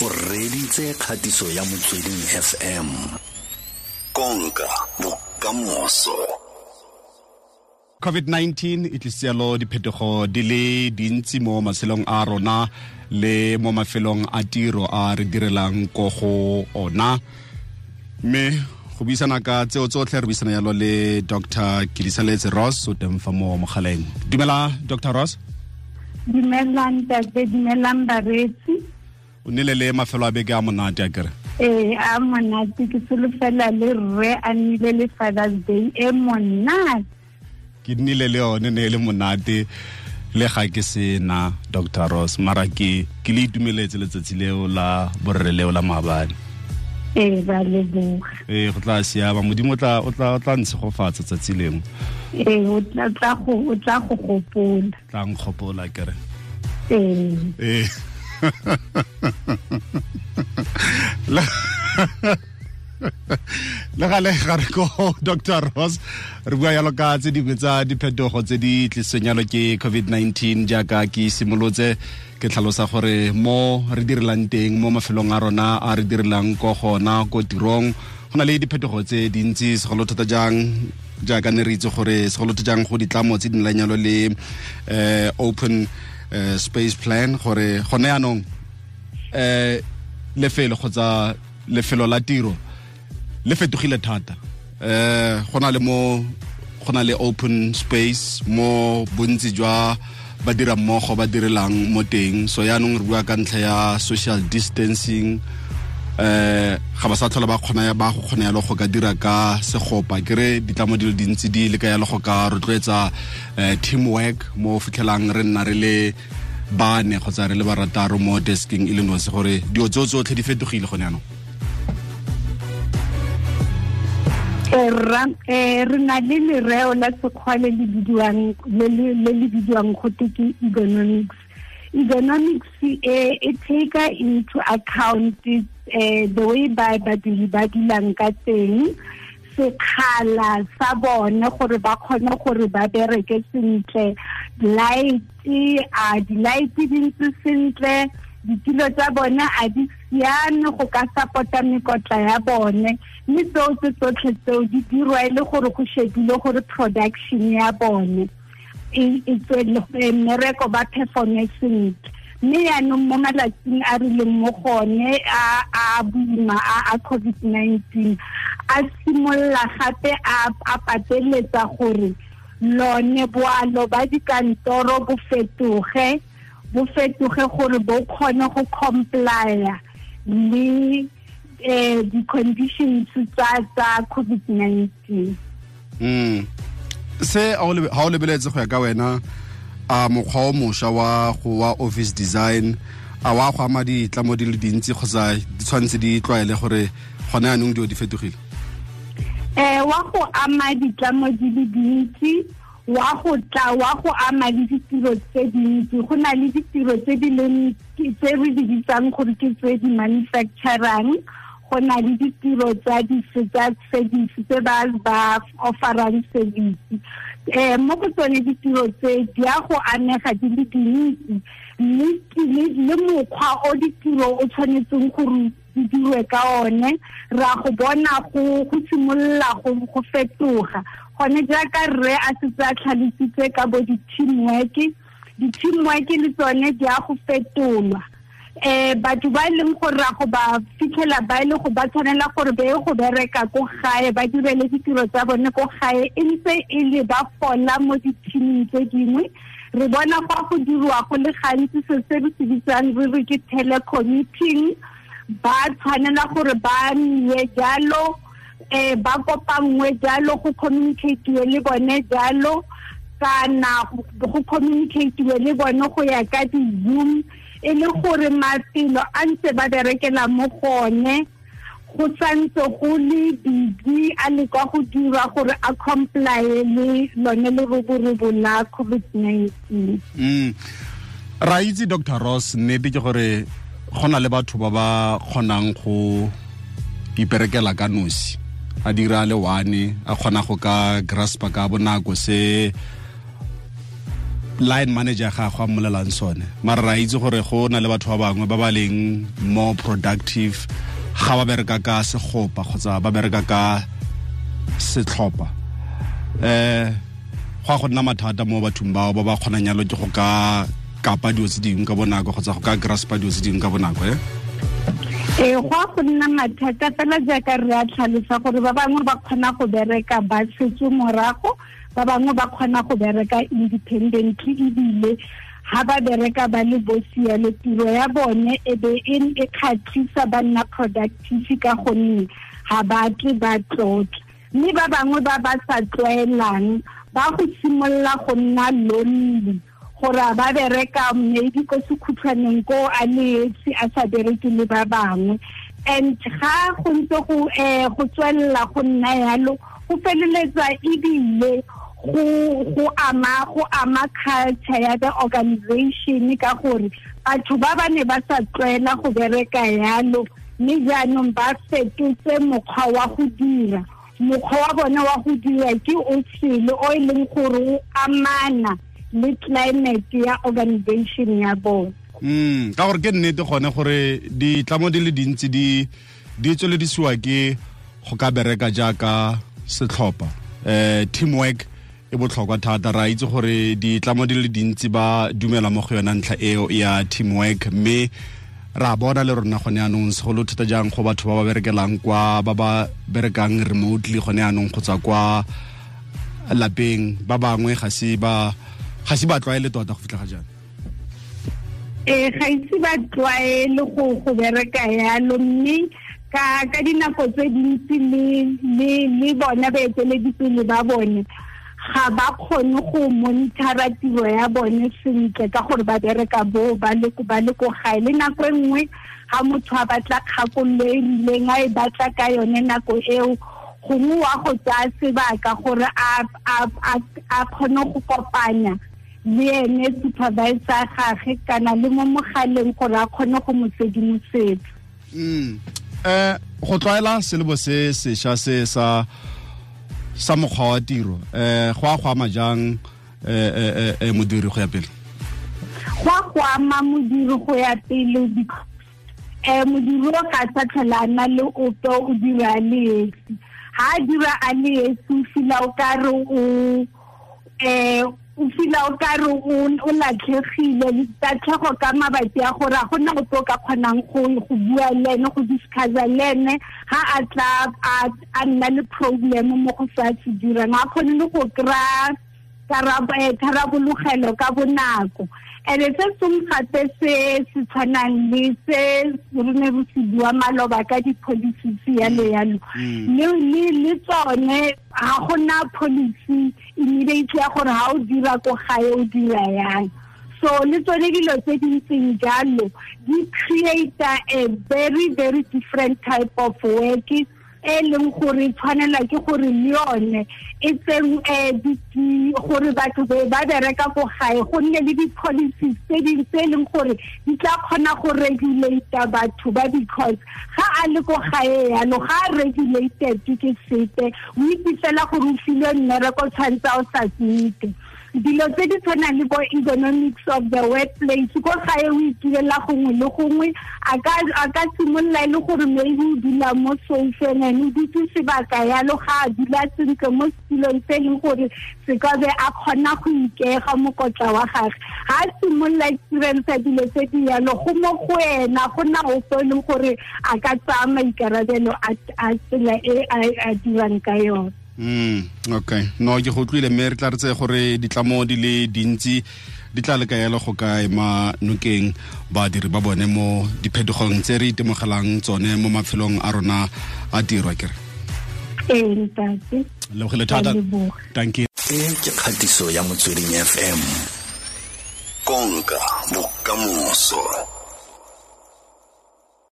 o reditse kgatiso ya motsweding fm konka bokamoso. Covid-19 e tlisitse yalo diphetogo di le dintsi mo matshelong a rona le mo mafelong a tiro a re direlang ko go ona. Mme go buisana ka tseo tsotlhe re buisana yalo le dr kilisaletse ross o teng fa mo mogaleng. Dumela dr ross? Dumelang tate. Dumelang baretsi o ne le mafelo a beke a monate a kere? Ee a monate ke solofela le rre a nnile le fathers day e monate. Ke nnile le yone ne e le monate le ga ke se na dr ross. Mara ke ke le itumeletse letsatsi leo la borre leo la maabane. Ee ba leboga. Ee go tla siama. Modimo o tla o tla ntshegofatsa tsatsi lengwe. Ee o tla go o tla go gopola. Tla nkgopola kere? Ee ee le le gale ga re ko dr ross re bua yalo ka tse dingwe tsa diphetogo tse di tlisitsweng yalo ke covid-19 jaaka ke simolotse ke tlhalosa gore mo re direlang teng mo mafelong a rona a re direlang ko gona ko tirong go na le diphetogo tse dintsi segolo thata jang jaaka ne re itse gore segolo thata jang go ditlamo tse di nlang yalo le eh, open eh, space plan gore gone yaanong eh lefelo kgotsa lefelo la tiro le fetogile thata. Eh go le mo go le open space mo bontsi jwa badira mmogo ba direlang mo teng. So yaanong re bua ka ntlha ya social distancing eh ga ba sa tlhola ba kgona ba go kgona yalo go ka dira ka segopa. Ke re ditlamo di le dintsi di le ka yalo go ka rotloetsa team teamwork mo fitlhelang re nna re le bane kgotsa re le barataro mo desking e le nosi gore dio tseo tsotlhe di fetogile gone yanong Eh, eh, re na le lereo la sekgwa le le bidiwang gote ke economics economics eh, e take into account eh, the way ba badiri ba dilang ka teng. Sekgala sa bone gore ba kgone gore ba bereke sentle. Light a di-light di ntse sentle. Ditilo tsa bone a di siame go ka support-a mekotla ya bone. Mme tseo tse tsotlhe tseo di dirwa e le gore go shebile gore production ya bone mmereko ba performe sentle. Mme yaanong mo malatsing a re leng mo gone a a boima a a covid-19 a simolola gape a a pateletsa gore lone boalo ba dikantoro bo fetoge bo fetoge gore bo kgone go complya le eh di-conditions tsa tsa covid-19 mm se ha o lebe- ha o lebeletse go ya ka wena a mokgwa o mošwa wa go wa office design a wa go ama ditlamo di le dintsi kgotsa di tshwanetse di tlwaele gore gone yaanong dio di fetogile? Eh wa go ama ditlamo di le dintsi wa go tla wa go ama le ditiro tse dintsi. Go na le ditiro tse di leng ke- tse re di bitsang gore ke tse di manufacturang go na le ditiro tsa tsa service tse ba ba offerang service. Eh mo go tsone ditiro tse di a go amega di le dintsi le mokgwa o ditiro o tshwanetseng gore di dirwe ka one ra go bona go simolola go go fetoga. Gone jaaka rre a setse a tlhalositse ka bo di-teamwork di-teamwork le tsone di a go fetolwa eh ba e leng gore ra go ba fitlhela ba e le go ba tshwanela gore ba ye go bereka ko gae ba direle ditiro tsa bone ko gae e ntse e le ba fola mo di-teaming tse dingwe re bona fa go dirwa go le gantsi se se se bitsang re re ke telecommuting ba tshwanela gore ba nne jalo eh ba kopangwe jalo go communicate le bone jalo kana go communicate le bone go ya ka di-zoom e le gore mafelo a ntse ba berekela mo gone go santse go le busy a le kwa go dira gore a comply le lone leroborobo la covid-19. Mm. Ra itse dr ross nnete ke gore go na le batho ba ba kgonang go iperekela ka nosi. A dira le one a kgona go ka graspa ka bonako se line manager ga go ammolelang sone mara ra itse gore go na le batho ba bangwe ba ba leng more productive ga ba bereka ka segopa kgotsa ba bereka ka setlhopha eh go a go nna mathata mo bathong bao ba ba kgonang yalo ke go ka kapa dilo tse dingwe ka bonako kgotsa go ka graspa dilo tse dingwe ka bonako e ee go a go nna mathata fela jaaka re a tlhalosa gore ba bangwe ba kgona go bereka ba setse morago ba bangwe ba kgona go bereka independently ebile ha ba bereka ba le bosielo tiro ya bone e be e kgatlhisa ba nna productive ka gonne ha batle ba tlotla. Mme ba bangwe ba ba sa tlwaelang ba go simolola go nna lonely gore a ba bereka maybe ko sekhutlhwaneng ko a leetse a sa bereke le ba bangwe. And ga go ntse go um go tswelela go nna yalo go feleletsa ebile go ama go ama culture ya the organization ka gore batho ba ba ne ba sa tlwaela go bereka yalo mme jaanong ba fetotse mokgwa wa go dira. Mokgwa wa bona wa go dira ke o sele o e leng gore o amana le climate ya organization ya bone mm ka gore ke nnete gone gore ditlamo di le dintsi di di tsweledisiwa ke go ka bereka jaaka setlhopha eh teamwork e botlhokwa thata. Ra itse gore ditlamo di le dintsi ba dumela mo go yona ntlha eo ya teamwork mme ra bona le rona gone anong segolo thata jang go batho ba ba berekelang kwa ba ba berekang remotely gone anong go tswa kwa lapeng. Ba bangwe ga se ba ga se ba tlwaele tota go fitlha ga jaana. Ee ga itse ba tlwaele go go bereka yalo mme ka ka dinako tse dintsi le le bona baeteledipele ba bone ga ba kgone go monitara tiro ya bone sentle ka gore ba bereka bo ba le ko gae. Le nako e nngwe ga motho a batla kgakololo e rileng a e batla ka yone nako eo gongwe wa go tsaya sebaka gore a kgone go kopanya le ene supervisor gage kana le mo mogaleng gore a kgone go mo sedimosetsa. Um go tlwaela selebo se sešwa se sa sa mokgwa wa tiro. Eh go a go ama jang eh eh modiri go ya pele? Go a go ama modiri go ya pele eh modiri o ka sa tlhola na le ope o dira le ha dira a le esi fila o ka re o eh o fila o ka re o latlhegile tatlhego ka mabati a gore a gona go tlo ka kgonang go bua le ene go discussa le ene ga a tla a nna le problem mo go sa se dirang a kgone le go kry-a tharabologelo ka bonako. And se sengwe gape se se tshwanang le se re ne re se bua maloba ka di-policies yalo yalo. Le tsone ga gona policy immediately ya gore ga o dira ko gae o dira yang? So le tsone dilo tse di ntseng jalo di create a very very different type of work e leng gore tshwanela ke gore le yone. E tseng um gore batho ba bereka ko gae go nne le di-policies tse dingwe tse e leng gore di tla kgona go regulata batho ba because ga a le ko gae yalo ga a regulated ke sepe o itse fela gore o filwe mmereko tshwanetse o sa submite dilo tse di tshwanang le bo economics of the workplace ko gae o itirela gongwe le gongwe a ka simolola e le gore maybe o dula mo sofeng and o dutse sebaka yalo ga a dula sentle mo setulong se e leng gore se ka be a kgona go ikega mokotla wa gage. Ga a simolola experience dilo tse di yalo go mo go ena go na ope e leng gore a ka tsaya maikarabelo a tsela e a dirang ka yone mm okay. No ke go tlile mme re tla re tse gore ditlamo di le dintsi di tla le ka yalo go ka ema nokeng badiri ba bone mo diphetogong tse re itemogelang tsone mo mafelong a rona a dirwa kere. Lebogile thata. Thank you. E ke kgatiso ya motsweding fm konka bokamoso